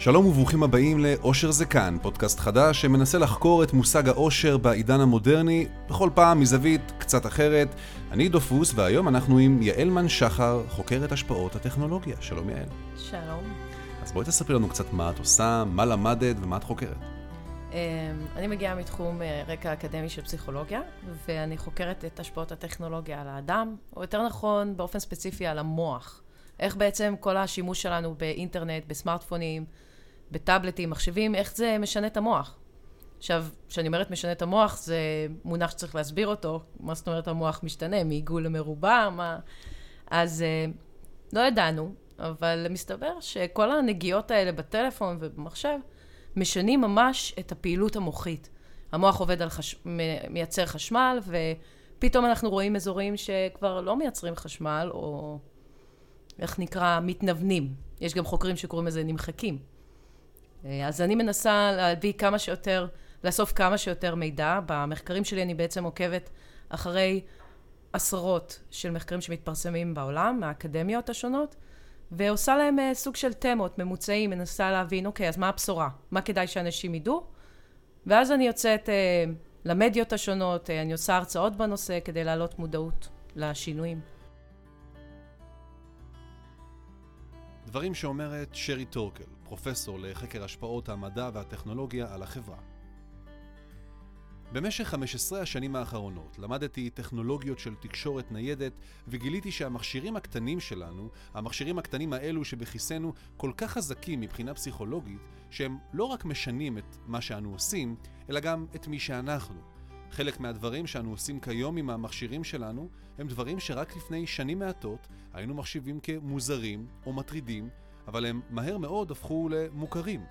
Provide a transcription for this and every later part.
שלום וברוכים הבאים לאושר זה כאן, פודקאסט חדש שמנסה לחקור את מושג האושר בעידן המודרני, בכל פעם מזווית קצת אחרת. אני דופוס, והיום אנחנו עם יעלמן שחר, חוקרת השפעות הטכנולוגיה. שלום יעל. שלום. אז בואי תספרי לנו קצת מה את עושה, מה למדת ומה את חוקרת. אמ, אני מגיעה מתחום אה, רקע אקדמי של פסיכולוגיה, ואני חוקרת את השפעות הטכנולוגיה על האדם, או יותר נכון, באופן ספציפי על המוח. איך בעצם כל השימוש שלנו באינטרנט, בסמארטפונים, בטאבלטים, מחשבים, איך זה משנה את המוח. עכשיו, כשאני אומרת משנה את המוח, זה מונח שצריך להסביר אותו. מה זאת אומרת המוח משתנה? מעיגול למרובע? מה... אז אה, לא ידענו, אבל מסתבר שכל הנגיעות האלה בטלפון ובמחשב משנים ממש את הפעילות המוחית. המוח עובד על חש... מייצר חשמל, ופתאום אנחנו רואים אזורים שכבר לא מייצרים חשמל, או איך נקרא, מתנוונים. יש גם חוקרים שקוראים לזה נמחקים. אה, אז אני מנסה להביא כמה שיותר, לאסוף כמה שיותר מידע. במחקרים שלי אני בעצם עוקבת אחרי עשרות של מחקרים שמתפרסמים בעולם, מהאקדמיות השונות, ועושה להם אה, סוג של תמות, ממוצעים, מנסה להבין, אוקיי, אז מה הבשורה? מה כדאי שאנשים ידעו? ואז אני יוצאת אה, למדיות השונות, אה, אני עושה הרצאות בנושא כדי להעלות מודעות לשינויים. דברים שאומרת שרי טורקל, פרופסור לחקר השפעות המדע והטכנולוגיה על החברה. במשך 15 השנים האחרונות למדתי טכנולוגיות של תקשורת ניידת וגיליתי שהמכשירים הקטנים שלנו, המכשירים הקטנים האלו שבכיסנו, כל כך חזקים מבחינה פסיכולוגית, שהם לא רק משנים את מה שאנו עושים, אלא גם את מי שאנחנו. חלק מהדברים שאנו עושים כיום עם המכשירים שלנו, הם דברים שרק לפני שנים מעטות היינו מחשיבים כמוזרים או מטרידים, אבל הם מהר מאוד הפכו למוכרים,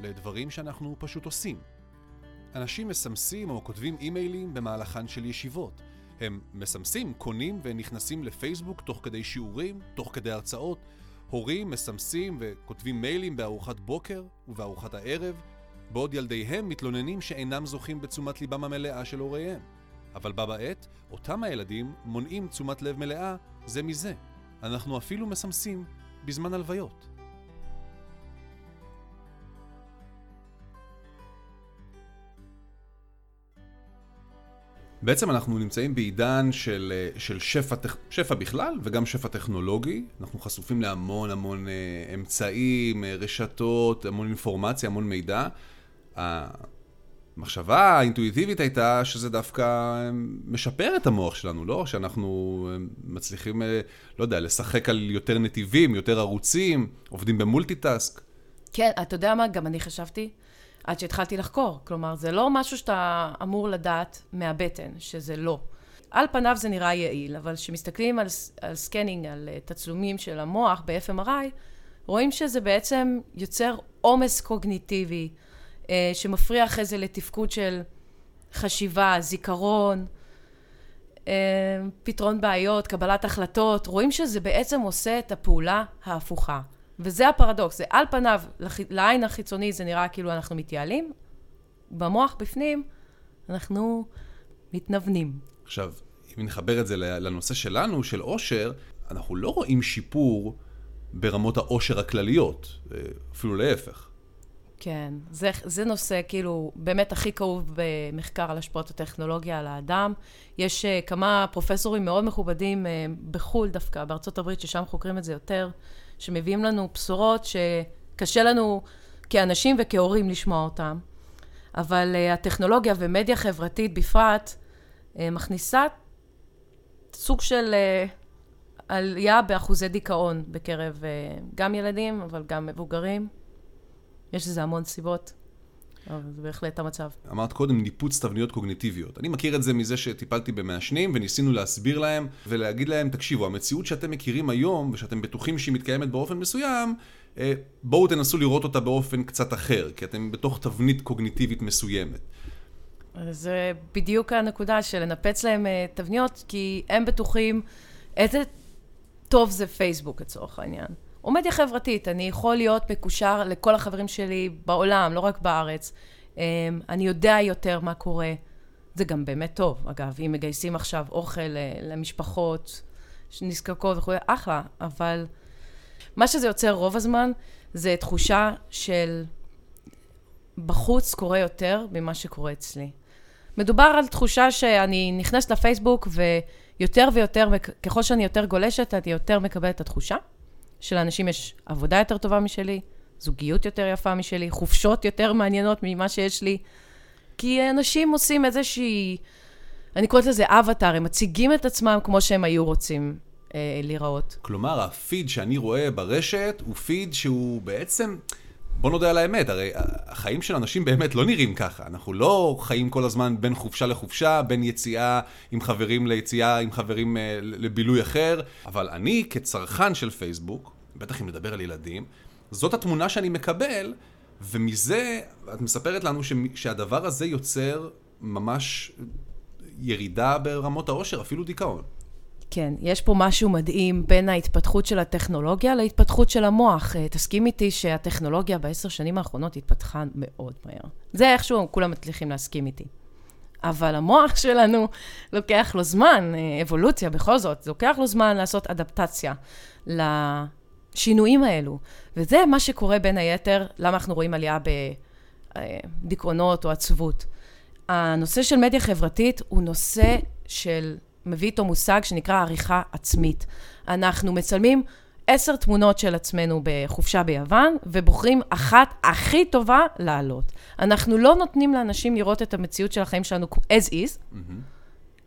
לדברים שאנחנו פשוט עושים. אנשים מסמסים או כותבים אימיילים במהלכן של ישיבות. הם מסמסים, קונים ונכנסים לפייסבוק תוך כדי שיעורים, תוך כדי הרצאות. הורים מסמסים וכותבים מיילים בארוחת בוקר ובארוחת הערב, בעוד ילדיהם מתלוננים שאינם זוכים בתשומת ליבם המלאה של הוריהם. אבל בה בעת, אותם הילדים מונעים תשומת לב מלאה זה מזה. אנחנו אפילו מסמסים בזמן הלוויות. בעצם אנחנו נמצאים בעידן של, אה, של שפע, שפע בכלל וגם שפע טכנולוגי. אנחנו חשופים להמון המון אה, אמצעים, אה, רשתות, המון אינפורמציה, המון מידע. המחשבה האינטואיטיבית הייתה שזה דווקא משפר את המוח שלנו, לא? שאנחנו מצליחים, לא יודע, לשחק על יותר נתיבים, יותר ערוצים, עובדים במולטיטאסק. כן, אתה יודע מה? גם אני חשבתי עד שהתחלתי לחקור. כלומר, זה לא משהו שאתה אמור לדעת מהבטן, שזה לא. על פניו זה נראה יעיל, אבל כשמסתכלים על, על scanning, על אה, תצלומים של המוח ב-FMRI, רואים שזה בעצם יוצר עומס קוגניטיבי, אה, שמפריע אחרי זה לתפקוד של חשיבה, זיכרון, אה, פתרון בעיות, קבלת החלטות. רואים שזה בעצם עושה את הפעולה ההפוכה. וזה הפרדוקס, זה על פניו, לעין החיצוני זה נראה כאילו אנחנו מתייעלים, במוח בפנים אנחנו מתנוונים. עכשיו, אם נחבר את זה לנושא שלנו, של עושר, אנחנו לא רואים שיפור ברמות העושר הכלליות, אה, אפילו להפך. כן, זה, זה נושא כאילו באמת הכי כאוב במחקר על השפעות הטכנולוגיה על האדם. יש uh, כמה פרופסורים מאוד מכובדים uh, בחו"ל דווקא, בארצות הברית, ששם חוקרים את זה יותר, שמביאים לנו בשורות שקשה לנו כאנשים וכהורים לשמוע אותם. אבל uh, הטכנולוגיה ומדיה חברתית בפרט uh, מכניסה סוג של uh, עלייה באחוזי דיכאון בקרב גם ילדים, אבל גם מבוגרים. יש לזה המון סיבות. אבל זה בהחלט המצב. אמרת קודם ניפוץ תבניות קוגניטיביות. אני מכיר את זה מזה שטיפלתי במעשנים וניסינו להסביר להם ולהגיד להם, תקשיבו, המציאות שאתם מכירים היום ושאתם בטוחים שהיא מתקיימת באופן מסוים, אה, בואו תנסו לראות אותה באופן קצת אחר, כי אתם בתוך תבנית קוגניטיבית מסוימת. זה בדיוק הנקודה של לנפץ להם אה, תבניות, כי הם בטוחים איזה טוב זה פייסבוק לצורך העניין. או מדיה חברתית, אני יכול להיות מקושר לכל החברים שלי בעולם, לא רק בארץ. אמ, אני יודע יותר מה קורה. זה גם באמת טוב, אגב, אם מגייסים עכשיו אוכל למשפחות שנזקקות וכו', אחלה, אבל מה שזה יוצר רוב הזמן, זה תחושה של בחוץ קורה יותר ממה שקורה אצלי. מדובר על תחושה שאני נכנסת לפייסבוק ויותר ויותר, ככל שאני יותר גולשת, אני יותר מקבלת את התחושה שלאנשים יש עבודה יותר טובה משלי, זוגיות יותר יפה משלי, חופשות יותר מעניינות ממה שיש לי. כי אנשים עושים איזושהי, אני קוראת לזה אבטאר, הם מציגים את עצמם כמו שהם היו רוצים אה, להיראות. כלומר, הפיד שאני רואה ברשת הוא פיד שהוא בעצם... בוא נודה על האמת, הרי החיים של אנשים באמת לא נראים ככה. אנחנו לא חיים כל הזמן בין חופשה לחופשה, בין יציאה עם חברים ליציאה עם חברים אה, לבילוי אחר, אבל אני כצרכן של פייסבוק, בטח אם נדבר על ילדים, זאת התמונה שאני מקבל, ומזה את מספרת לנו ש, שהדבר הזה יוצר ממש ירידה ברמות העושר, אפילו דיכאון. כן, יש פה משהו מדהים בין ההתפתחות של הטכנולוגיה להתפתחות של המוח. אה, תסכים איתי שהטכנולוגיה בעשר שנים האחרונות התפתחה מאוד מהר. זה איכשהו כולם מצליחים להסכים איתי. אבל המוח שלנו, לוקח לו זמן, אה, אבולוציה בכל זאת, לוקח לו זמן לעשות אדפטציה לשינויים האלו. וזה מה שקורה בין היתר, למה אנחנו רואים עלייה בדיכאונות או עצבות. הנושא של מדיה חברתית הוא נושא של מביא איתו מושג שנקרא עריכה עצמית. אנחנו מצלמים עשר תמונות של עצמנו בחופשה ביוון, ובוחרים אחת הכי טובה לעלות. אנחנו לא נותנים לאנשים לראות את המציאות של החיים שלנו as is, mm-hmm.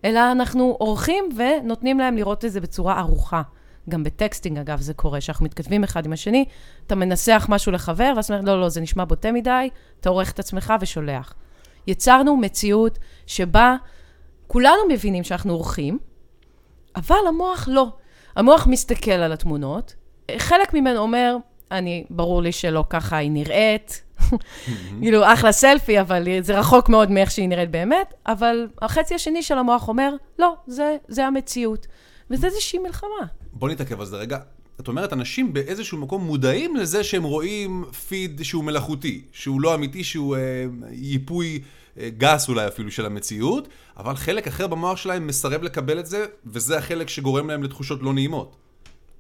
אלא אנחנו עורכים ונותנים להם לראות את זה בצורה ערוכה. גם בטקסטינג, אגב, זה קורה, שאנחנו מתכתבים אחד עם השני, אתה מנסח משהו לחבר, ואז אומר, לא, לא, זה נשמע בוטה מדי, אתה עורך את עצמך ושולח. יצרנו מציאות שבה כולנו מבינים שאנחנו עורכים, אבל המוח לא. המוח מסתכל על התמונות, חלק ממנו אומר, אני, ברור לי שלא ככה היא נראית, כאילו, אחלה סלפי, אבל זה רחוק מאוד מאיך שהיא נראית באמת, אבל החצי השני של המוח אומר, לא, זה, זה המציאות. וזה איזושהי מלחמה. בוא נתעכב על זה רגע. את אומרת, אנשים באיזשהו מקום מודעים לזה שהם רואים פיד שהוא מלאכותי, שהוא לא אמיתי, שהוא אה, ייפוי גס אולי אפילו של המציאות, אבל חלק אחר במוח שלהם מסרב לקבל את זה, וזה החלק שגורם להם לתחושות לא נעימות.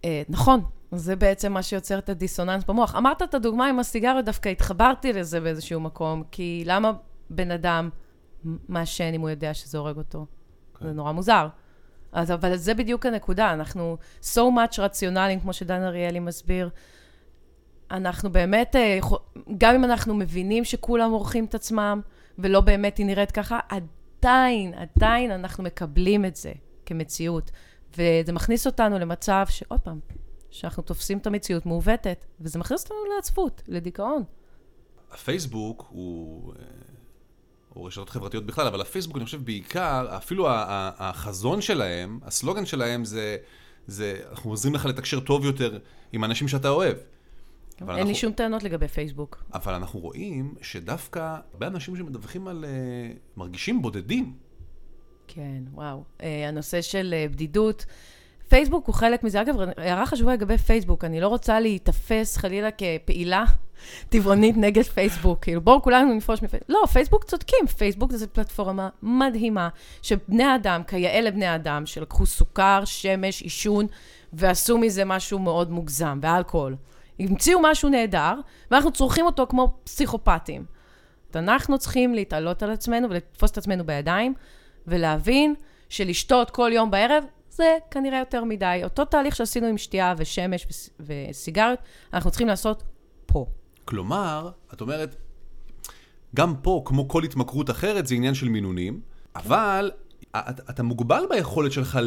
אה, נכון, זה בעצם מה שיוצר את הדיסוננס במוח. אמרת את הדוגמה עם הסיגריות, דווקא התחברתי לזה באיזשהו מקום, כי למה בן אדם מעשן אם הוא יודע שזה הורג אותו? Okay. כן. זה נורא מוזר. אז, אבל זה בדיוק הנקודה, אנחנו so much רציונליים, כמו שדן אריאלי מסביר. אנחנו באמת, אה, גם אם אנחנו מבינים שכולם עורכים את עצמם, ולא באמת היא נראית ככה, עדיין, עדיין אנחנו מקבלים את זה כמציאות. וזה מכניס אותנו למצב שעוד פעם, שאנחנו תופסים את המציאות מעוותת, וזה מכניס אותנו לעצבות, לדיכאון. הפייסבוק הוא, אה, הוא רשתות חברתיות בכלל, אבל הפייסבוק, אני חושב בעיקר, אפילו החזון שלהם, הסלוגן שלהם זה, זה אנחנו עוזרים לך לתקשר טוב יותר עם האנשים שאתה אוהב. אין אנחנו... לי שום טענות לגבי פייסבוק. אבל אנחנו רואים שדווקא הרבה אנשים שמדווחים על... uh, מרגישים בודדים. כן, וואו. Uh, הנושא של uh, בדידות, פייסבוק הוא חלק מזה. אגב, הערה חשובה לגבי פייסבוק, אני לא רוצה להיתפס חלילה כפעילה טבעונית נגד פייסבוק. כאילו, בואו כולנו נפרוש מפייסבוק. לא, פייסבוק צודקים. פייסבוק זו פלטפורמה מדהימה, שבני אדם, כיאה לבני אדם, שלקחו סוכר, שמש, עישון, ועשו מזה משהו מאוד מוגזם, ואלכוהול. המציאו משהו נהדר, ואנחנו צורכים אותו כמו פסיכופטים. אנחנו צריכים להתעלות על עצמנו ולתפוס את עצמנו בידיים, ולהבין שלשתות כל יום בערב, זה כנראה יותר מדי. אותו תהליך שעשינו עם שתייה ושמש וסיגריות, אנחנו צריכים לעשות פה. כלומר, את אומרת, גם פה, כמו כל התמכרות אחרת, זה עניין של מינונים, אבל אתה מוגבל ביכולת שלך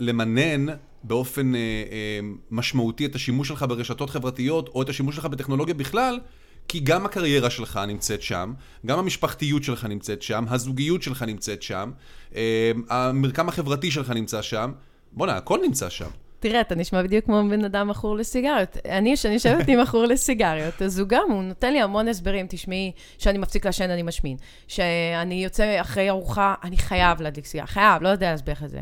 למנן באופן אה, אה, משמעותי את השימוש שלך ברשתות חברתיות, או את השימוש שלך בטכנולוגיה בכלל, כי גם הקריירה שלך נמצאת שם, גם המשפחתיות שלך נמצאת שם, הזוגיות שלך נמצאת שם, אה, המרקם החברתי שלך נמצא שם. בואנה, הכל נמצא שם. תראה, אתה נשמע בדיוק כמו בן אדם מכור לסיגריות. אני, כשאני יושבת עם מכור לסיגריות, אז הוא גם, הוא נותן לי המון הסברים. תשמעי, שאני מפסיק לעשן, אני משמין. שאני יוצא אחרי ארוחה, אני חייב להדליק סיגריה. חייב, לא יודע להסביר את זה.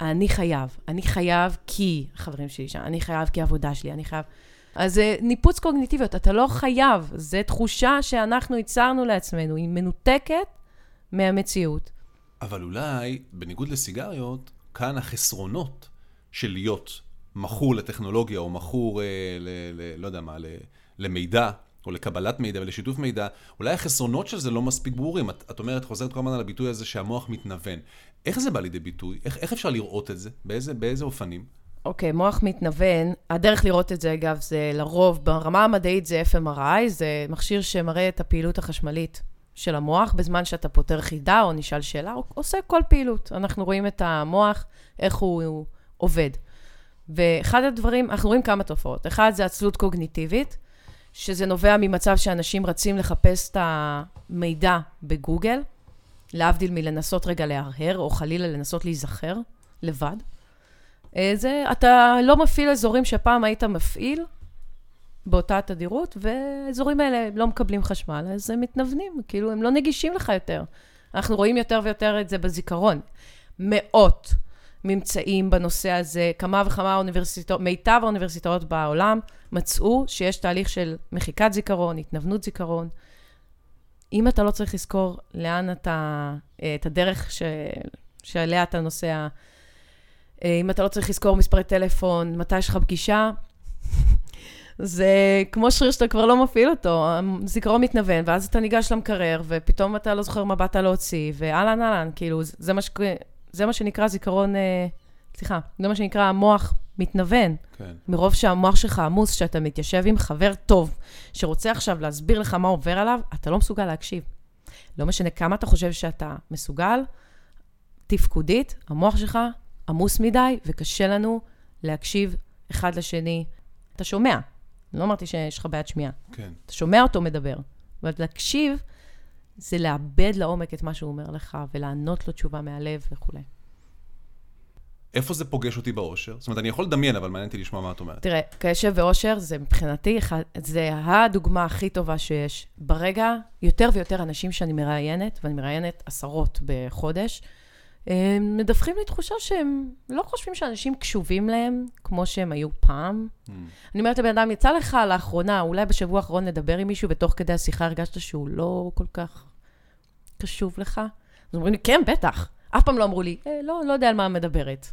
אני חייב. אני חייב כי החברים שלי שם, אני חייב כי העבודה שלי, אני חייב... אז זה ניפוץ קוגניטיביות, אתה לא חייב. זו תחושה שאנחנו ייצרנו לעצמנו, היא מנותקת מהמציאות. אבל אולי, בניגוד לסיגריות, כאן החסרונות של להיות מכור לטכנולוגיה או מכור, אה, ל, ל, לא יודע מה, ל, למידע, או לקבלת מידע ולשיתוף מידע, אולי החסרונות של זה לא מספיק ברורים. את, את אומרת, חוזרת כל הזמן על הביטוי הזה שהמוח מתנוון. איך זה בא לידי ביטוי? איך, איך אפשר לראות את זה? באיזה, באיזה אופנים? אוקיי, מוח מתנוון, הדרך לראות את זה, אגב, זה לרוב, ברמה המדעית זה FMRI, זה מכשיר שמראה את הפעילות החשמלית של המוח בזמן שאתה פותר חידה או נשאל שאלה, או עושה כל פעילות. אנחנו רואים את המוח, איך הוא, הוא עובד. ואחד הדברים, אנחנו רואים כמה תופעות. אחד זה עצלות קוגניטיבית, שזה נובע ממצב שאנשים רצים לחפש את המידע בגוגל, להבדיל מלנסות רגע להרהר, או חלילה לנסות להיזכר לבד. אה, זה, אתה לא מפעיל אזורים שפעם היית מפעיל באותה תדירות, והאזורים האלה לא מקבלים חשמל, אז הם מתנוונים, כאילו, הם לא נגישים לך יותר. אנחנו רואים יותר ויותר את זה בזיכרון. מאות ממצאים בנושא הזה, כמה וכמה אוניברסיטאות, מיטב האוניברסיטאות בעולם מצאו שיש תהליך של מחיקת זיכרון, התנוונות זיכרון. אם אתה לא צריך לזכור לאן אתה, אה, את הדרך ש, שעליה אתה נוסע, אם אתה לא צריך לזכור מספרי טלפון, מתי יש לך פגישה, זה כמו שריר שאתה כבר לא מפעיל אותו, הזיכרון מתנוון, ואז אתה ניגש למקרר, ופתאום אתה לא זוכר מה באת להוציא, ואהלן אהלן, כאילו, זה מה, ש... זה מה שנקרא זיכרון, אה, סליחה, זה מה שנקרא המוח מתנוון. כן. מרוב שהמוח שלך עמוס, שאתה מתיישב עם חבר טוב, שרוצה עכשיו להסביר לך מה עובר עליו, אתה לא מסוגל להקשיב. לא משנה כמה אתה חושב שאתה מסוגל, תפקודית, המוח שלך עמוס מדי, וקשה לנו להקשיב אחד לשני. אתה שומע, לא אמרתי שיש לך בעיית שמיעה. כן. אתה שומע אותו מדבר, אבל להקשיב זה לאבד לעומק את מה שהוא אומר לך, ולענות לו תשובה מהלב וכולי. איפה זה פוגש אותי באושר? זאת אומרת, אני יכול לדמיין, אבל מעניין אותי לשמוע מה את אומרת. תראה, קשב ואושר זה מבחינתי, זה הדוגמה הכי טובה שיש. ברגע, יותר ויותר אנשים שאני מראיינת, ואני מראיינת עשרות בחודש, הם מדווחים לי תחושה שהם לא חושבים שאנשים קשובים להם כמו שהם היו פעם. Mm. אני אומרת לבן אדם, יצא לך לאחרונה, אולי בשבוע האחרון לדבר עם מישהו, ותוך כדי השיחה הרגשת שהוא לא כל כך קשוב לך? אז אומרים לי, כן, בטח. אף פעם לא אמרו לי, אה, לא, לא יודע על מה מדברת.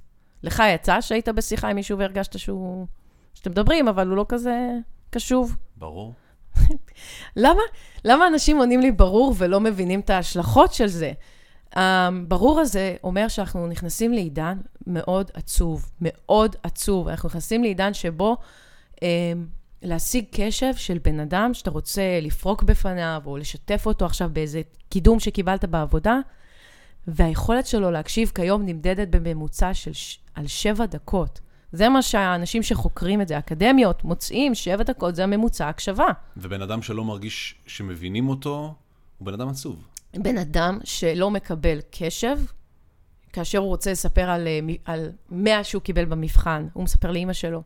לך יצא שהיית בשיחה עם מישהו והרגשת שהוא... שאתם מדברים, אבל הוא לא כזה קשוב. ברור. למה, למה אנשים עונים לי ברור ולא מבינים את ההשלכות של זה? הברור הזה אומר שאנחנו נכנסים לעידן מאוד עצוב, מאוד עצוב. אנחנו נכנסים לעידן שבו אה, להשיג קשב של בן אדם שאתה רוצה לפרוק בפניו, או לשתף אותו עכשיו באיזה קידום שקיבלת בעבודה, והיכולת שלו להקשיב כיום נמדדת בממוצע של ש... על שבע דקות. זה מה שהאנשים שחוקרים את זה, אקדמיות, מוצאים, שבע דקות זה הממוצע הקשבה. ובן אדם שלא מרגיש שמבינים אותו, הוא בן אדם עצוב. בן אדם שלא מקבל קשב, כאשר הוא רוצה לספר על, אה, על 100 שהוא קיבל במבחן, הוא מספר לאימא שלו.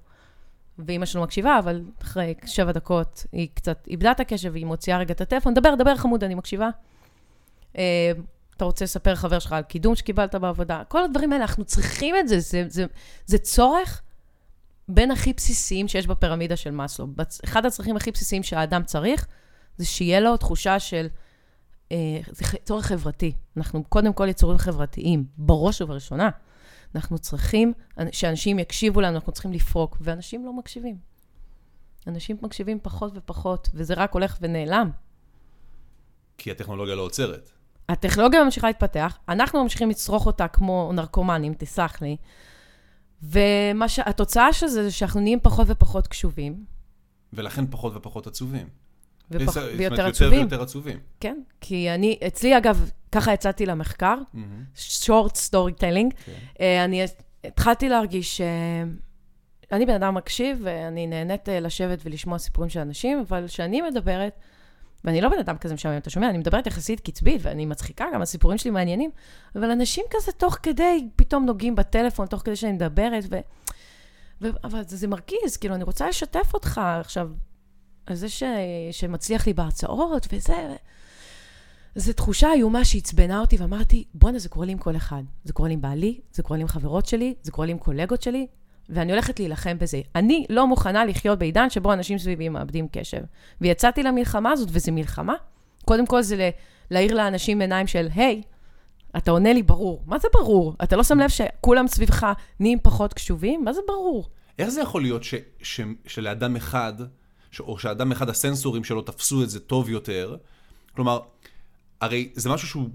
ואימא שלו מקשיבה, אבל אחרי שבע דקות היא קצת איבדה את הקשב, והיא מוציאה רגע את הטלפון, דבר, דבר חמוד, אני מקשיבה. אה, אתה רוצה לספר לחבר שלך על קידום שקיבלת בעבודה, כל הדברים האלה, אנחנו צריכים את זה, זה, זה, זה צורך בין הכי בסיסיים שיש בפירמידה של מאסלו. אחד הצרכים הכי בסיסיים שהאדם צריך, זה שיהיה לו תחושה של זה צורך חברתי. אנחנו קודם כל יצורים חברתיים, בראש ובראשונה. אנחנו צריכים שאנשים יקשיבו לנו, אנחנו צריכים לפרוק, ואנשים לא מקשיבים. אנשים מקשיבים פחות ופחות, וזה רק הולך ונעלם. כי הטכנולוגיה לא עוצרת. הטכנולוגיה ממשיכה להתפתח, אנחנו ממשיכים לצרוך אותה כמו נרקומנים, תסלח לי. והתוצאה של זה, זה שאנחנו נהיים פחות ופחות קשובים. ולכן פחות ופחות עצובים. ופח... ויותר עצובים. יותר ויותר עצובים. כן, כי אני, אצלי אגב, ככה יצאתי למחקר. Okay. כן. Uh, אני התחלתי להרגיש שאני בן אדם מקשיב, ואני נהנית אה, לשבת ולשמוע סיפורים של אנשים, אבל כשאני מדברת, ואני לא בן אדם כזה משעמם, אתה שומע? אני מדברת יחסית קצבית, ואני מצחיקה, גם הסיפורים שלי מעניינים, אבל אנשים כזה תוך כדי, פתאום נוגעים בטלפון, תוך כדי שאני מדברת, ו... ו... אבל זה, זה מרגיז, כאילו, אני רוצה לשתף אותך עכשיו. זה ש... שמצליח לי בהרצאות וזה. זו תחושה איומה שעצבנה אותי, ואמרתי, בואנה, זה קורה לי עם כל אחד. זה קורה לי עם בעלי, זה קורה לי עם חברות שלי, זה קורה לי עם קולגות שלי, ואני הולכת להילחם בזה. אני לא מוכנה לחיות בעידן שבו אנשים סביבי מאבדים קשב. ויצאתי למלחמה הזאת, וזו מלחמה. קודם כל זה להאיר לאנשים עיניים של, היי, אתה עונה לי ברור. מה זה ברור? אתה לא שם לב שכולם סביבך נהיים פחות קשובים? מה זה ברור? איך זה יכול להיות ש, ש, שלאדם אחד, או שאדם אחד הסנסורים שלו תפסו את זה טוב יותר? כלומר, הרי זה משהו שהוא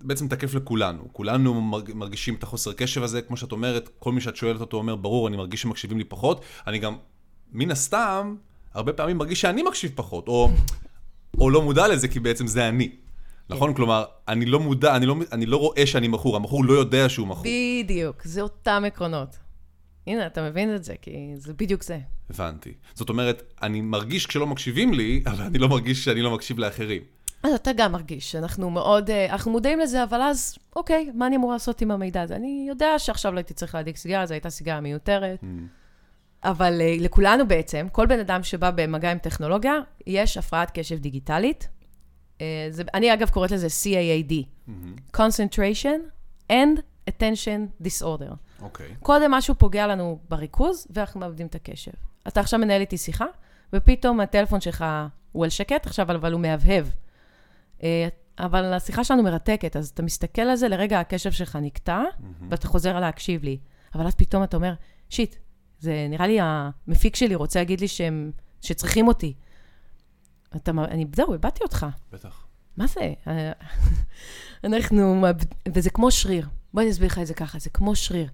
בעצם תקף לכולנו. כולנו מרגישים את החוסר קשב הזה, כמו שאת אומרת, כל מי שאת שואלת אותו אומר, ברור, אני מרגיש שמקשיבים לי פחות. אני גם, מן הסתם, הרבה פעמים מרגיש שאני מקשיב פחות, או, או לא מודע לזה, כי בעצם זה אני. נכון? כן. כלומר, אני לא מודע, אני לא, אני לא רואה שאני מכור, המכור לא יודע שהוא מכור. בדיוק, זה אותם עקרונות. הנה, אתה מבין את זה, כי זה בדיוק זה. הבנתי. זאת אומרת, אני מרגיש כשלא מקשיבים לי, אבל אני לא מרגיש שאני לא מקשיב לאחרים. אז אתה גם מרגיש שאנחנו מאוד, אה, אנחנו מודעים לזה, אבל אז, אוקיי, מה אני אמור לעשות עם המידע הזה? אני יודע שעכשיו לא הייתי צריך להדליק סיגריה, זו הייתה סיגריה מיותרת. Mm. אבל uh, לכולנו בעצם, כל בן אדם שבא במגע עם טכנולוגיה, יש הפרעת קשב דיגיטלית. Uh, זה, אני אגב קוראת לזה CAAD, mm-hmm. Concentration and Attention Disorder. אוקיי. Okay. קודם משהו פוגע לנו בריכוז, ואנחנו מאבדים את הקשב. אתה עכשיו מנהל איתי שיחה, ופתאום הטלפון שלך הוא על שקט עכשיו, אבל הוא מהבהב. Uh, אבל השיחה שלנו מרתקת, אז אתה מסתכל על זה, לרגע הקשב שלך נקטע, mm-hmm. ואתה חוזר להקשיב לי. אבל אז פתאום אתה אומר, שיט, זה נראה לי המפיק שלי רוצה להגיד לי שהם, שצריכים אותי. אתה, אני, זהו, איבדתי אותך. בטח. מה זה? אנחנו, וזה כמו שריר. בוא אני אסביר לך את זה ככה, זה כמו שריר.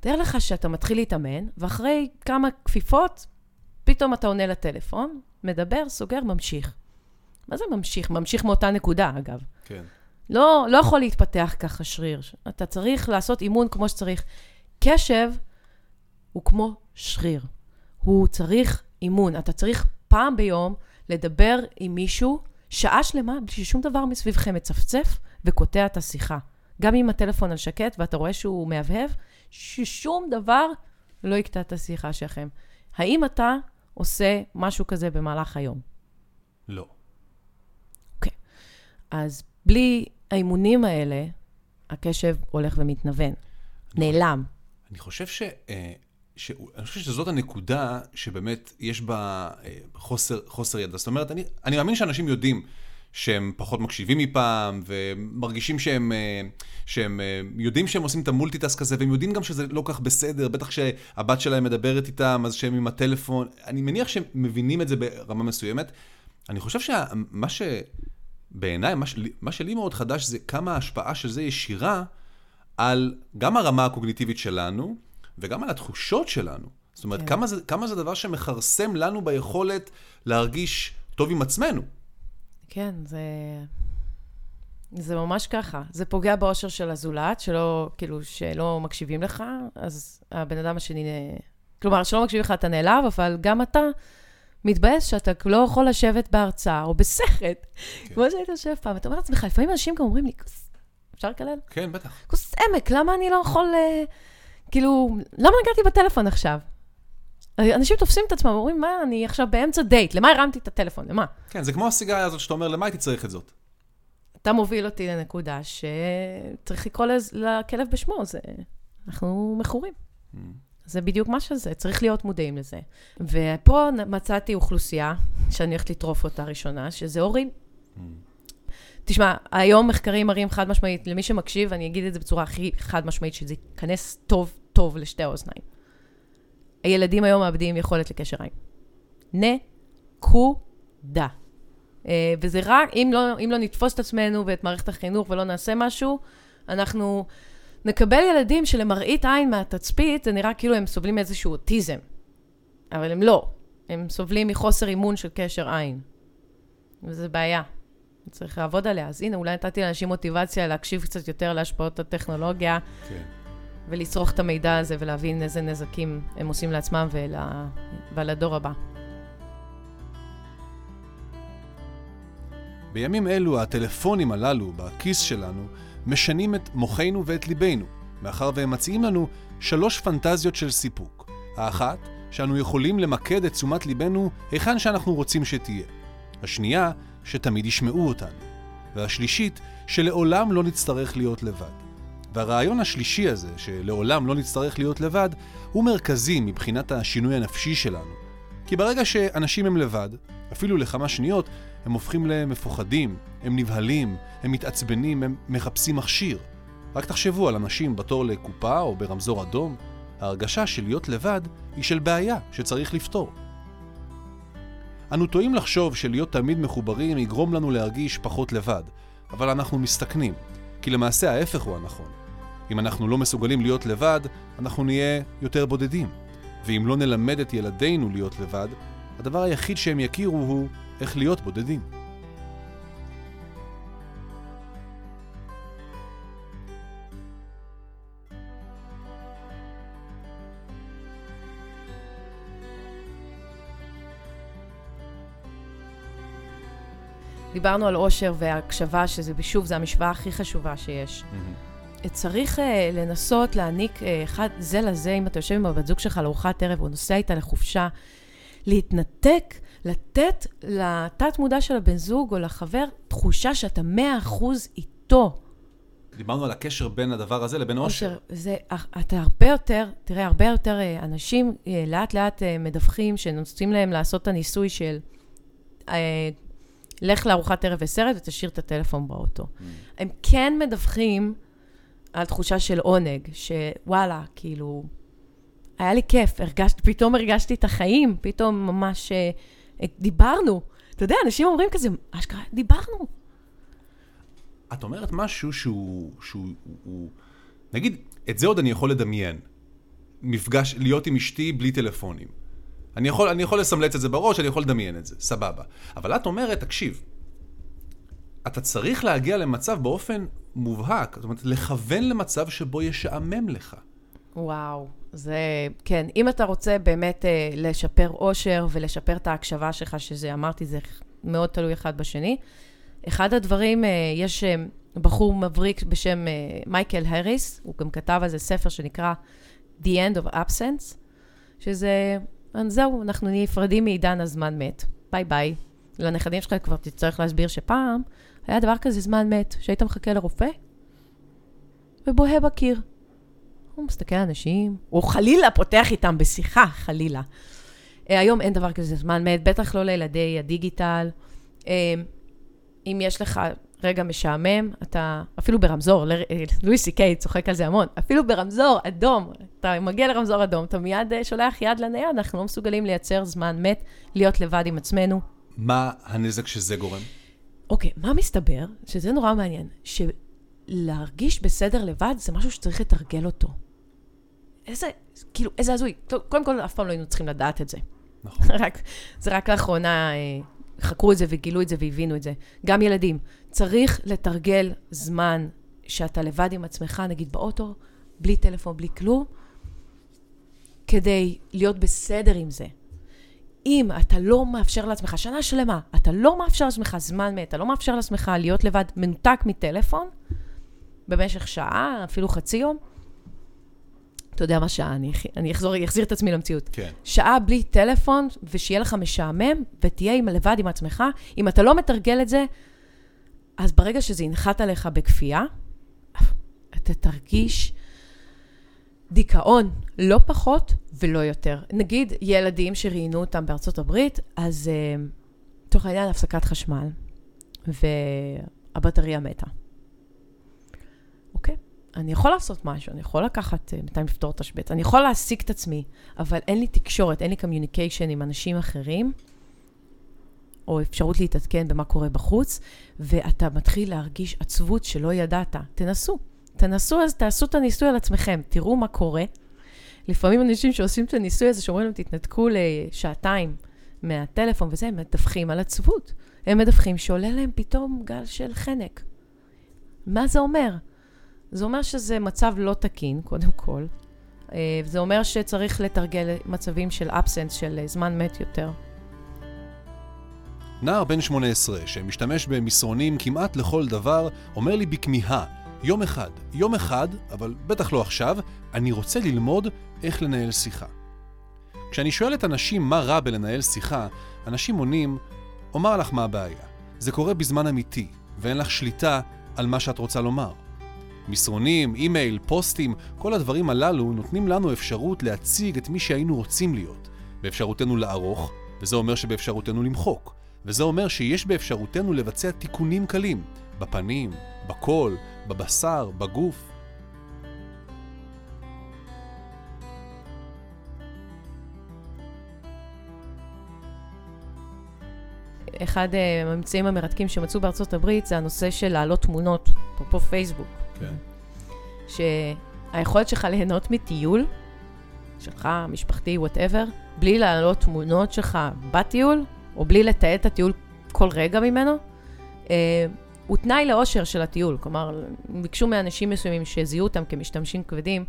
תאר לך שאתה מתחיל להתאמן, ואחרי כמה כפיפות, פתאום אתה עונה לטלפון, מדבר, סוגר, ממשיך. מה זה ממשיך? ממשיך מאותה נקודה, אגב. כן. לא, לא יכול להתפתח ככה שריר. אתה צריך לעשות אימון כמו שצריך. קשב הוא כמו שריר. הוא צריך אימון. אתה צריך פעם ביום לדבר עם מישהו שעה שלמה בלי ששום דבר מסביבכם מצפצף וקוטע את השיחה. גם אם הטלפון על שקט ואתה רואה שהוא מהבהב, ששום דבר לא יקטע את השיחה שלכם. האם אתה עושה משהו כזה במהלך היום? לא. אוקיי. Okay. אז בלי האימונים האלה, הקשב הולך ומתנוון. נעלם. אני חושב ש... אה, ש... אני חושב שזאת הנקודה שבאמת יש בה אה, חוסר, חוסר ידע. זאת אומרת, אני, אני מאמין שאנשים יודעים שהם פחות מקשיבים מפעם, ומרגישים שהם, אה, שהם אה, יודעים שהם עושים את ה multitask הזה, והם יודעים גם שזה לא כל כך בסדר, בטח שהבת שלהם מדברת איתם, אז שהם עם הטלפון. אני מניח שהם מבינים את זה ברמה מסוימת. אני חושב שמה שבעיניי, מה, מה שלי מאוד חדש זה כמה ההשפעה של זה ישירה על גם הרמה הקוגניטיבית שלנו, וגם על התחושות שלנו. זאת אומרת, כן. כמה, זה, כמה זה דבר שמכרסם לנו ביכולת להרגיש טוב עם עצמנו. כן, זה... זה ממש ככה. זה פוגע באושר של הזולת, שלא, כאילו, שלא מקשיבים לך, אז הבן אדם השני... כלומר, שלא מקשיבים לך אתה נעלב, אבל גם אתה מתבאס שאתה לא יכול לשבת בהרצאה או בסרט. כן. כמו שהיית יושב פעם, אתה אומר לעצמך, לפעמים אנשים גם אומרים לי, אפשר לקלל? כן, בטח. כוס עמק, למה אני לא יכול... Uh... כאילו, למה נגעתי בטלפון עכשיו? אנשים תופסים את עצמם, אומרים, מה, אני עכשיו באמצע דייט, למה הרמתי את הטלפון, למה? כן, זה כמו הסיגריה הזאת שאתה אומר, למה הייתי צריך את זאת? אתה מוביל אותי לנקודה שצריך לקרוא לכלב בשמו, זה... אנחנו מכורים. Mm. זה בדיוק מה שזה, צריך להיות מודעים לזה. ופה מצאתי אוכלוסייה, שאני הולכת לטרוף אותה ראשונה, שזה הורים. Mm. תשמע, היום מחקרים מראים חד משמעית, למי שמקשיב, אני אגיד את זה בצורה הכי חד משמעית, שזה ייכנס טוב טוב לשתי האוזניים. הילדים היום מאבדים יכולת לקשר עין. נקודה. אה, וזה רק, אם לא, אם לא נתפוס את עצמנו ואת מערכת החינוך ולא נעשה משהו, אנחנו נקבל ילדים שלמראית עין מהתצפית, זה נראה כאילו הם סובלים מאיזשהו אוטיזם. אבל הם לא. הם סובלים מחוסר אימון של קשר עין. וזו בעיה. צריך לעבוד עליה. אז הנה, אולי נתתי לאנשים מוטיבציה להקשיב קצת יותר להשפעות הטכנולוגיה, כן. ולצרוך את המידע הזה ולהבין איזה נזקים הם עושים לעצמם ול... ולדור הבא. בימים אלו הטלפונים הללו בכיס שלנו משנים את מוחנו ואת ליבנו, מאחר והם מציעים לנו שלוש פנטזיות של סיפוק. האחת, שאנו יכולים למקד את תשומת ליבנו היכן שאנחנו רוצים שתהיה. השנייה, שתמיד ישמעו אותנו. והשלישית, שלעולם לא נצטרך להיות לבד. והרעיון השלישי הזה, שלעולם לא נצטרך להיות לבד, הוא מרכזי מבחינת השינוי הנפשי שלנו. כי ברגע שאנשים הם לבד, אפילו לכמה שניות, הם הופכים למפוחדים, הם נבהלים, הם מתעצבנים, הם מחפשים מכשיר. רק תחשבו על אנשים בתור לקופה או ברמזור אדום, ההרגשה של להיות לבד היא של בעיה שצריך לפתור. אנו טועים לחשוב שלהיות תמיד מחוברים יגרום לנו להרגיש פחות לבד, אבל אנחנו מסתכנים, כי למעשה ההפך הוא הנכון. אם אנחנו לא מסוגלים להיות לבד, אנחנו נהיה יותר בודדים. ואם לא נלמד את ילדינו להיות לבד, הדבר היחיד שהם יכירו הוא איך להיות בודדים. דיברנו על אושר והקשבה, שזה שוב, זו המשוואה הכי חשובה שיש. Mm-hmm. צריך uh, לנסות להעניק uh, אחד זה לזה, אם אתה יושב עם הבת זוג שלך לארוחת ערב, או נוסע איתה לחופשה, להתנתק, לתת לתת מודע של הבן זוג או לחבר תחושה שאתה מאה אחוז איתו. דיברנו על הקשר בין הדבר הזה לבין אושר. זה, אתה הרבה יותר, תראה, הרבה יותר uh, אנשים לאט לאט מדווחים שנוסעים להם לעשות את הניסוי של... לך לארוחת ערב וסרט ותשאיר את הטלפון באוטו. Mm. הם כן מדווחים על תחושה של עונג, שוואלה, כאילו, היה לי כיף, הרגשת, פתאום הרגשתי את החיים, פתאום ממש uh, דיברנו. אתה יודע, אנשים אומרים כזה, אשכרה, דיברנו. את אומרת משהו שהוא, שהוא, הוא, נגיד, את זה עוד אני יכול לדמיין. מפגש, להיות עם אשתי בלי טלפונים. אני יכול, אני יכול לסמלץ את זה בראש, אני יכול לדמיין את זה, סבבה. אבל את אומרת, תקשיב, אתה צריך להגיע למצב באופן מובהק, זאת אומרת, לכוון למצב שבו ישעמם לך. וואו, זה, כן, אם אתה רוצה באמת אה, לשפר אושר ולשפר את ההקשבה שלך, שזה, אמרתי, זה מאוד תלוי אחד בשני. אחד הדברים, אה, יש אה, בחור מבריק בשם אה, מייקל הריס, הוא גם כתב על זה ספר שנקרא The End of Absence, שזה זהו, אנחנו נפרדים מעידן הזמן מת. ביי ביי. לנכדים שלך כבר תצטרך להסביר שפעם היה דבר כזה זמן מת, שהיית מחכה לרופא ובוהה בקיר. הוא מסתכל על אנשים, הוא חלילה פותח איתם בשיחה, חלילה. אה, היום אין דבר כזה זמן מת, בטח לא לילדי הדיגיטל. אה, אם יש לך רגע משעמם, אתה, אפילו ברמזור, אה, לואי סי קיי צוחק על זה המון, אפילו ברמזור אדום, אתה מגיע לרמזור אדום, אתה מיד שולח יד לנייד, אנחנו לא מסוגלים לייצר זמן מת, להיות לבד עם עצמנו. מה הנזק שזה גורם? אוקיי, מה מסתבר? שזה נורא מעניין, שלהרגיש בסדר לבד זה משהו שצריך לתרגל אותו. איזה, כאילו, איזה הזוי. קודם כל, אף פעם לא היינו צריכים לדעת את זה. נכון. רק, זה רק לאחרונה אה, חקרו את זה וגילו את זה והבינו את זה. גם ילדים. צריך לתרגל זמן שאתה לבד עם עצמך, נגיד באוטו, בלי טלפון, בלי כלום, כדי להיות בסדר עם זה. אם אתה לא מאפשר לעצמך, שנה שלמה, אתה לא מאפשר לעצמך זמן מת, אתה לא מאפשר לעצמך להיות לבד מנותק מטלפון במשך שעה, אפילו חצי יום, אתה יודע מה שעה, אני, אני אחזור, אחזיר את עצמי למציאות. כן. שעה בלי טלפון, ושיהיה לך משעמם, ותהיה עם, לבד עם עצמך. אם אתה לא מתרגל את זה, אז ברגע שזה ינחת עליך בכפייה, אתה תרגיש דיכאון, לא פחות ולא יותר. נגיד ילדים שראיינו אותם בארצות הברית, אז uh, תוך העניין הפסקת חשמל, והבטריה מתה. אוקיי? אני יכול לעשות משהו, אני יכול לקחת, uh, בינתיים לפתור את התשבץ, אני יכול להעסיק את עצמי, אבל אין לי תקשורת, אין לי communication עם אנשים אחרים, או אפשרות להתעדכן במה קורה בחוץ, ואתה מתחיל להרגיש עצבות שלא ידעת. תנסו. תנסו, אז תעשו את הניסוי על עצמכם, תראו מה קורה. לפעמים אנשים שעושים את הניסוי הזה, שאומרים להם, תתנתקו לשעתיים מהטלפון וזה, הם מדווחים על עצבות. הם מדווחים שעולה להם פתאום גל של חנק. מה זה אומר? זה אומר שזה מצב לא תקין, קודם כל. אה, זה אומר שצריך לתרגל מצבים של אבסנס, של זמן מת יותר. נער בן 18 שמשתמש במסרונים כמעט לכל דבר, אומר לי בכמיהה, יום אחד, יום אחד, אבל בטח לא עכשיו, אני רוצה ללמוד איך לנהל שיחה. כשאני שואל את אנשים מה רע בלנהל שיחה, אנשים עונים, אומר לך מה הבעיה. זה קורה בזמן אמיתי, ואין לך שליטה על מה שאת רוצה לומר. מסרונים, אימייל, פוסטים, כל הדברים הללו נותנים לנו אפשרות להציג את מי שהיינו רוצים להיות. באפשרותנו לערוך, וזה אומר שבאפשרותנו למחוק. וזה אומר שיש באפשרותנו לבצע תיקונים קלים, בפנים, בקול, בבשר, בגוף. אחד אה, הממצאים המרתקים שמצאו בארצות הברית זה הנושא של להעלות תמונות, אפרופו פייסבוק. כן. שהיכולת שלך ליהנות מטיול, שלך, משפחתי, וואטאבר, בלי להעלות תמונות שלך בטיול, או בלי לתעד את הטיול כל רגע ממנו, אה, הוא תנאי לאושר של הטיול. כלומר, ביקשו מאנשים מסוימים שזיהו אותם כמשתמשים כבדים,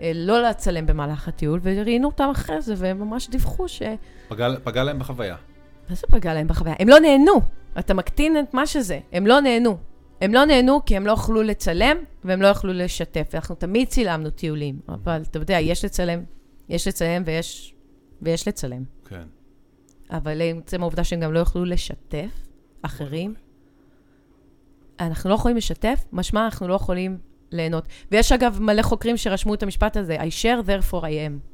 אה, לא לצלם במהלך הטיול, וראיינו אותם אחרי זה, והם ממש דיווחו ש... פגע, פגע להם בחוויה. מה זה פגע להם בחוויה? הם לא נהנו. אתה מקטין את מה שזה. הם לא נהנו. הם לא נהנו כי הם לא יכלו לצלם, והם לא יכלו לשתף. אנחנו תמיד צילמנו טיולים, אבל אתה יודע, יש לצלם, יש לצלם ויש, ויש לצלם. כן. אבל עצם העובדה שהם גם לא יוכלו לשתף אחרים, אנחנו לא יכולים לשתף, משמע אנחנו לא יכולים ליהנות. ויש אגב מלא חוקרים שרשמו את המשפט הזה, I share therefore I am.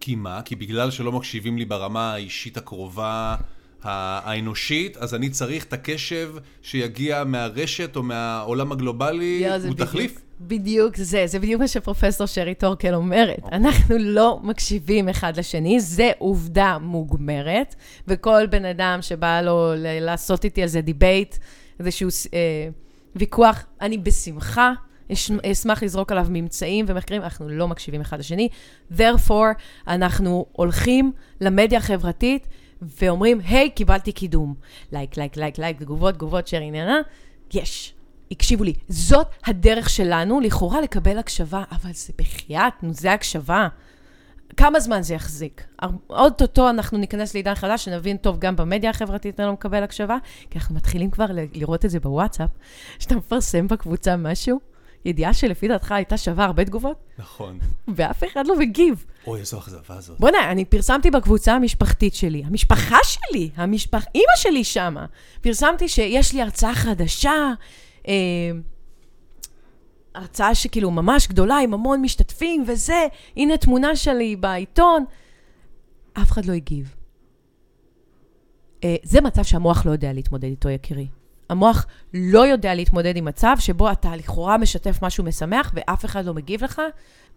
כי מה? כי בגלל שלא מקשיבים לי ברמה האישית הקרובה, האנושית, אז אני צריך את הקשב שיגיע מהרשת או מהעולם הגלובלי, יו, זה הוא תחליף? בדיוק זה, זה בדיוק מה שפרופסור שרי טורקל אומרת. אנחנו לא מקשיבים אחד לשני, זה עובדה מוגמרת, וכל בן אדם שבא לו לעשות איתי על זה debate, איזשהו אה, ויכוח, אני בשמחה. אש- אשמח לזרוק עליו ממצאים ומחקרים, אנחנו לא מקשיבים אחד לשני. therefore, אנחנו הולכים למדיה החברתית ואומרים, היי, קיבלתי קידום. לייק, לייק, לייק, לייק, תגובות, תגובות, share עניינה, יש. הקשיבו לי. זאת הדרך שלנו, לכאורה, לקבל הקשבה, אבל זה בחייאת, נו, זה הקשבה. כמה זמן זה יחזיק? אוטוטו אנחנו ניכנס לעידן חדש, שנבין טוב, גם במדיה החברתית אני לא מקבל הקשבה, כי אנחנו מתחילים כבר לראות את זה בוואטסאפ, שאתה מפרסם בקבוצה משהו, ידיעה שלפי דעתך הייתה שווה הרבה תגובות, נכון. ואף אחד לא מגיב. אוי, איזו אכזבה זאת. בוא'נה, אני פרסמתי בקבוצה המשפחתית שלי, המשפחה שלי, המשפח... אימא שלי שמה. פרסמתי שיש לי הרצאה חדשה, אה, הרצאה שכאילו ממש גדולה, עם המון משתתפים וזה, הנה תמונה שלי בעיתון. אף אחד לא הגיב. אה, זה מצב שהמוח לא יודע להתמודד איתו, יקירי. המוח לא יודע להתמודד עם מצב שבו אתה לכאורה משתף משהו משמח ואף אחד לא מגיב לך,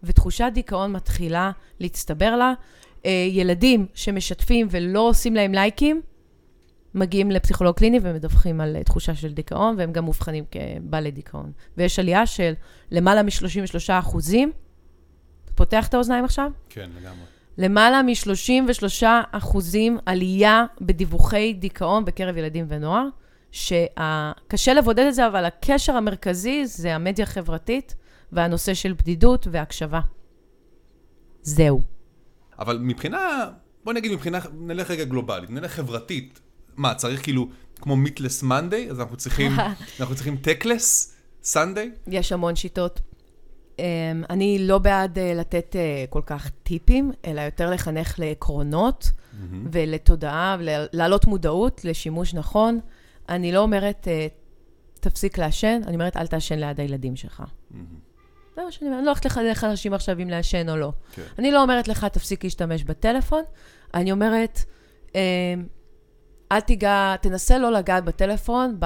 ותחושת דיכאון מתחילה להצטבר לה. אה, ילדים שמשתפים ולא עושים להם לייקים, מגיעים לפסיכולוג קליני ומדווחים על אה, תחושה של דיכאון, והם גם מאובחנים כבעלי דיכאון. ויש עלייה של למעלה מ-33 אחוזים. פותח את האוזניים עכשיו? כן, לגמרי. למעלה מ-33 אחוזים עלייה בדיווחי דיכאון בקרב ילדים ונוער, שקשה לבודד את זה, אבל הקשר המרכזי זה המדיה החברתית והנושא של בדידות והקשבה. זהו. אבל מבחינה, בוא נגיד מבחינה, נלך רגע גלובלית, נלך חברתית. מה, צריך כאילו, כמו מיטלס מנדיי, אז אנחנו צריכים, אנחנו צריכים טקלס סנדיי? יש המון שיטות. Um, אני לא בעד uh, לתת uh, כל כך טיפים, אלא יותר לחנך לעקרונות ולתודעה, ולהעלות מודעות לשימוש נכון. אני לא אומרת, uh, תפסיק לעשן, אני אומרת, אל תעשן ליד הילדים שלך. זה מה שאני אומרת, אני לא הולכת לחנך אנשים עכשיו אם לעשן או לא. כן. אני לא אומרת לך, תפסיק להשתמש בטלפון, אני אומרת, אמ, אל תיגע, תנסה לא לגעת בטלפון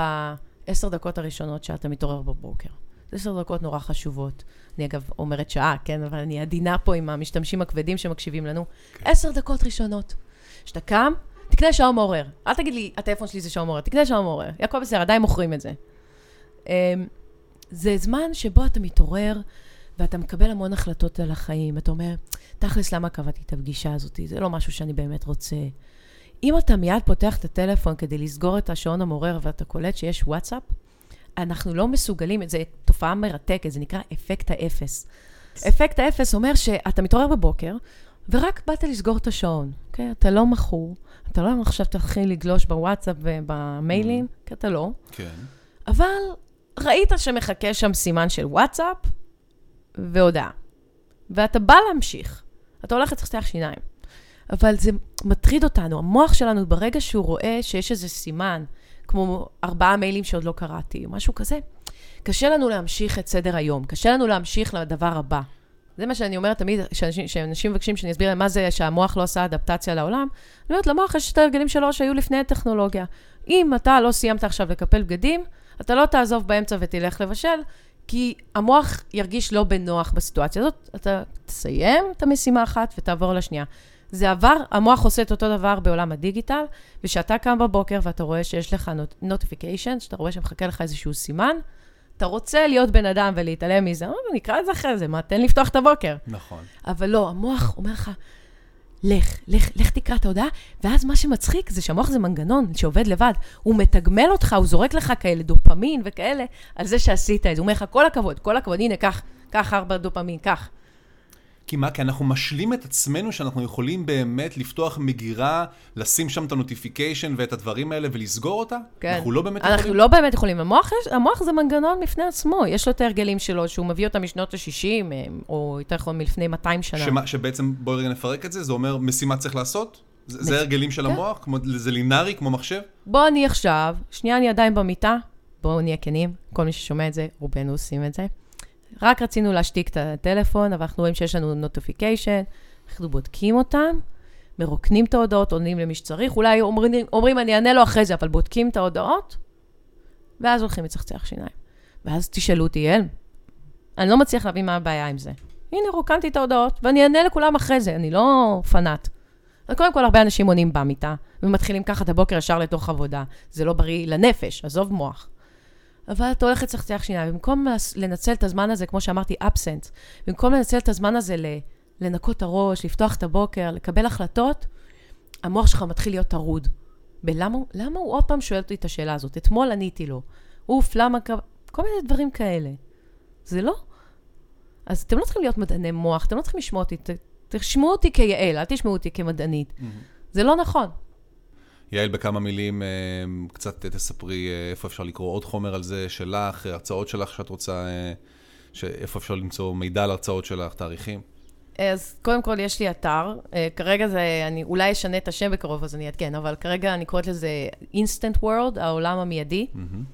בעשר דקות הראשונות שאתה מתעורר בבוקר. זה עשר דקות נורא חשובות. אני אגב אומרת שעה, כן? אבל אני עדינה פה עם המשתמשים הכבדים שמקשיבים לנו. עשר דקות ראשונות. כשאתה קם, תקנה שעון מעורר. אל תגיד לי, הטלפון שלי זה שעון מעורר, תקנה שעון מעורר. הכל בסדר, עדיין מוכרים את זה. אמ, זה זמן שבו אתה מתעורר ואתה מקבל המון החלטות על החיים. אתה אומר, תכלס, למה קבעתי את הפגישה הזאת? זה לא משהו שאני באמת רוצה. אם אתה מיד פותח את הטלפון כדי לסגור את השעון המעורר ואתה קולט שיש וואטסאפ, אנחנו לא מסוגלים, זו תופעה מרתקת, זה נקרא אפקט האפס. אפקט האפס אומר שאתה מתעורר בבוקר, ורק באת לסגור את השעון, אוקיי? אתה לא מכור, אתה לא עכשיו תתחיל לגלוש בוואטסאפ ובמיילים, כי אתה לא. כן. אבל ראית שמחכה שם סימן של וואטסאפ והודעה. ואתה בא להמשיך. אתה הולך לצחצח שיניים. אבל זה מטריד אותנו. המוח שלנו, ברגע שהוא רואה שיש איזה סימן, כמו ארבעה מיילים שעוד לא קראתי, משהו כזה, קשה לנו להמשיך את סדר היום. קשה לנו להמשיך לדבר הבא. זה מה שאני אומרת תמיד, שאנשים, שאנשים מבקשים שאני אסביר להם מה זה שהמוח לא עשה אדפטציה לעולם. אני אומרת, למוח יש את ההרגלים שלו שהיו לפני הטכנולוגיה. אם אתה לא סיימת עכשיו לקפל בגדים, אתה לא תעזוב באמצע ותלך לבשל, כי המוח ירגיש לא בנוח בסיטואציה הזאת. אתה תסיים את המשימה אחת ותעבור לשנייה. זה עבר, המוח עושה את אותו דבר בעולם הדיגיטל, וכשאתה קם בבוקר ואתה רואה שיש לך נוטיפיקיישן, שאתה רואה שמחכה לך איזשהו סימן, אתה רוצה להיות בן אדם ולהתעלם מזה, אה, נקרא את זה אחרי זה, מה, תן לפתוח את הבוקר. נכון. אבל לא, המוח אומר לך, לך, לך, לך תקרא את ההודעה, ואז מה שמצחיק זה שהמוח זה מנגנון שעובד לבד. הוא מתגמל אותך, הוא זורק לך כאלה דופמין וכאלה, על זה שעשית את זה. הוא אומר לך, כל הכבוד, כל הכבוד, הנה, קח, קח ארבע דופמין, קח. כי מה? כי אנחנו משלים את עצמנו שאנחנו יכולים באמת לפתוח מגירה, לשים שם את ה notification ואת הדברים האלה ולסגור אותה? כן. אנחנו לא באמת אנחנו יכולים? לא באמת יכולים. המוח, יש, המוח זה מנגנון בפני עצמו, יש לו את ההרגלים שלו, שהוא מביא אותם משנות ה-60, או יותר נכון מלפני 200 שנה. שמה, שבעצם, בואי רגע נפרק את זה, זה אומר משימה צריך לעשות? זה, זה מש- הרגלים של כן. המוח? כמו, זה לינארי כמו מחשב? בוא אני עכשיו, שנייה אני עדיין במיטה, בואו נהיה כנים, כל מי ששומע את זה, רובנו עושים את זה. רק רצינו להשתיק את הטלפון, אבל אנחנו רואים שיש לנו נוטיפיקיישן, אנחנו בודקים אותם, מרוקנים את ההודעות, עונים למי שצריך, אולי אומרים, אומרים אני אענה לו אחרי זה, אבל בודקים את ההודעות, ואז הולכים לצחצח שיניים. ואז תשאלו אותי, יעל, אני לא מצליח להבין מה הבעיה עם זה. הנה, רוקנתי את ההודעות, ואני אענה לכולם אחרי זה, אני לא פנאט. אז קודם כל, הרבה אנשים עונים במיטה, ומתחילים ככה את הבוקר ישר לתוך עבודה. זה לא בריא לנפש, עזוב מוח. אבל אתה הולך לצחצח שיניים, במקום לנצל את הזמן הזה, כמו שאמרתי, absent, במקום לנצל את הזמן הזה ל- לנקות את הראש, לפתוח את הבוקר, לקבל החלטות, המוח שלך מתחיל להיות טרוד. ולמה למה הוא עוד פעם שואל אותי את השאלה הזאת? אתמול עניתי לו. אוף, למה... כל מיני דברים כאלה. זה לא... אז אתם לא צריכים להיות מדעני מוח, אתם לא צריכים לשמוע אותי. ת- תשמעו אותי כיעל, אל תשמעו אותי כמדענית. זה לא נכון. יעל, בכמה מילים, אה, קצת תספרי אה, איפה אפשר לקרוא עוד חומר על זה שלך, הרצאות שלך שאת רוצה, אה, איפה אפשר למצוא מידע על הרצאות שלך, תאריכים. אז קודם כל, יש לי אתר. אה, כרגע זה, אני אולי אשנה את השם בקרוב, אז אני אעדכן, אבל כרגע אני קוראת לזה Instant World, העולם המיידי. מהמם.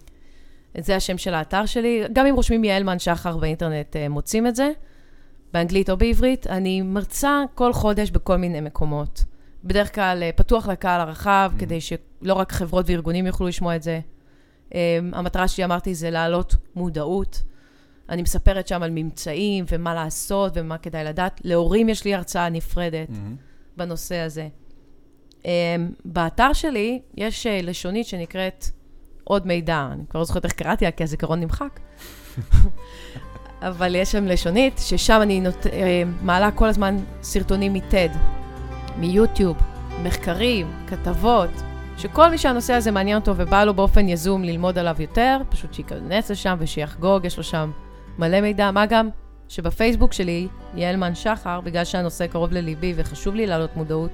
זה השם של האתר שלי. גם אם רושמים יעלמן שחר באינטרנט, אה, מוצאים את זה, באנגלית או בעברית. אני מרצה כל חודש בכל מיני מקומות. בדרך כלל אה, פתוח לקהל הרחב, Mm. כדי שלא רק חברות וארגונים יוכלו לשמוע את זה. אה, המטרה שלי, אמרתי, זה להעלות מודעות. אני מספרת שם על ממצאים ומה לעשות ומה כדאי לדעת. להורים יש לי הרצאה נפרדת מהמם. בנושא הזה. Um, באתר שלי יש uh, לשונית שנקראת עוד מידע. אני כבר לא זוכרת איך קראתי לה, כי הזיכרון נמחק. אבל יש שם לשונית, ששם אני נות... uh, מעלה כל הזמן סרטונים מ-TED, מיוטיוב, מחקרים, כתבות, שכל מי שהנושא הזה מעניין אותו ובא לו באופן יזום ללמוד עליו יותר, פשוט שייכנס לשם ושיחגוג, יש לו שם מלא מידע. מה גם שבפייסבוק שלי, יעלמן שחר, בגלל שהנושא קרוב לליבי וחשוב לי להעלות מודעות,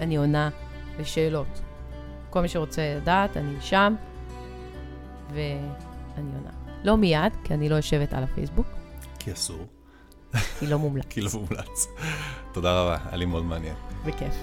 אני עונה לשאלות. כל מי שרוצה לדעת, אני שם, ואני עונה. לא מיד, כי אני לא יושבת על הפייסבוק, כי אסור, כי לא מומלץ. כי לא מומלץ. תודה רבה, היה לי מאוד מעניין. בכיף.